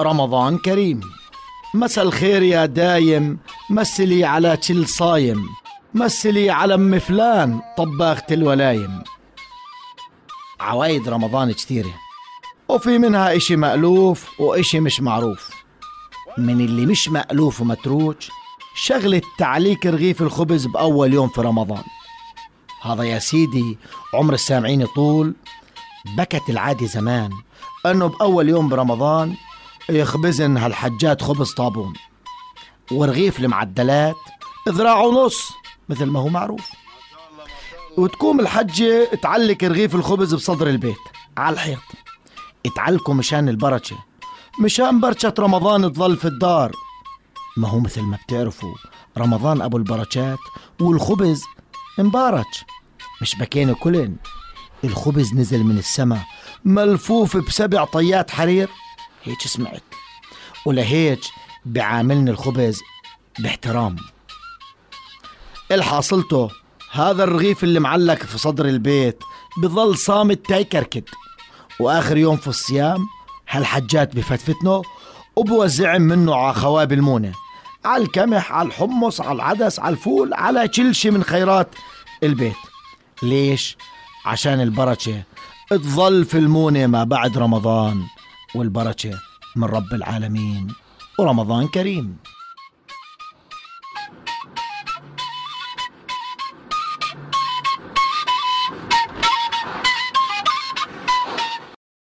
رمضان كريم. مساء الخير يا دايم مسلي على كل صايم. مسلي على أم فلان طباخة الولايم عوايد رمضان كثيرة. وفي منها إشي مألوف وإشي مش معروف. من اللي مش مألوف ومتروج شغلة تعليك رغيف الخبز بأول يوم في رمضان. هذا يا سيدي عمر السامعين طول بكت العادة زمان أنه بأول يوم برمضان يخبزن هالحجات خبز طابون. ورغيف المعدلات ذراع ونص مثل ما هو معروف. وتقوم الحجة تعلق رغيف الخبز بصدر البيت على الحيط. تعلقوا مشان البركة. مشان بركة رمضان تظل في الدار. ما هو مثل ما بتعرفوا رمضان أبو البركات والخبز مبارك. مش بكينا كلن. الخبز نزل من السماء ملفوف بسبع طيات حرير. هيك سمعت. ولهيك بعاملني الخبز باحترام. الحاصلته هذا الرغيف اللي معلق في صدر البيت بظل صامت تايكركد وآخر يوم في الصيام هالحجات بفتفتنه وبوزع منه على خواب المونة. على الكمح على الحمص على العدس على الفول على كل شي من خيرات البيت. ليش؟ عشان البركة تظل في المونة ما بعد رمضان. والبركة من رب العالمين. ورمضان كريم.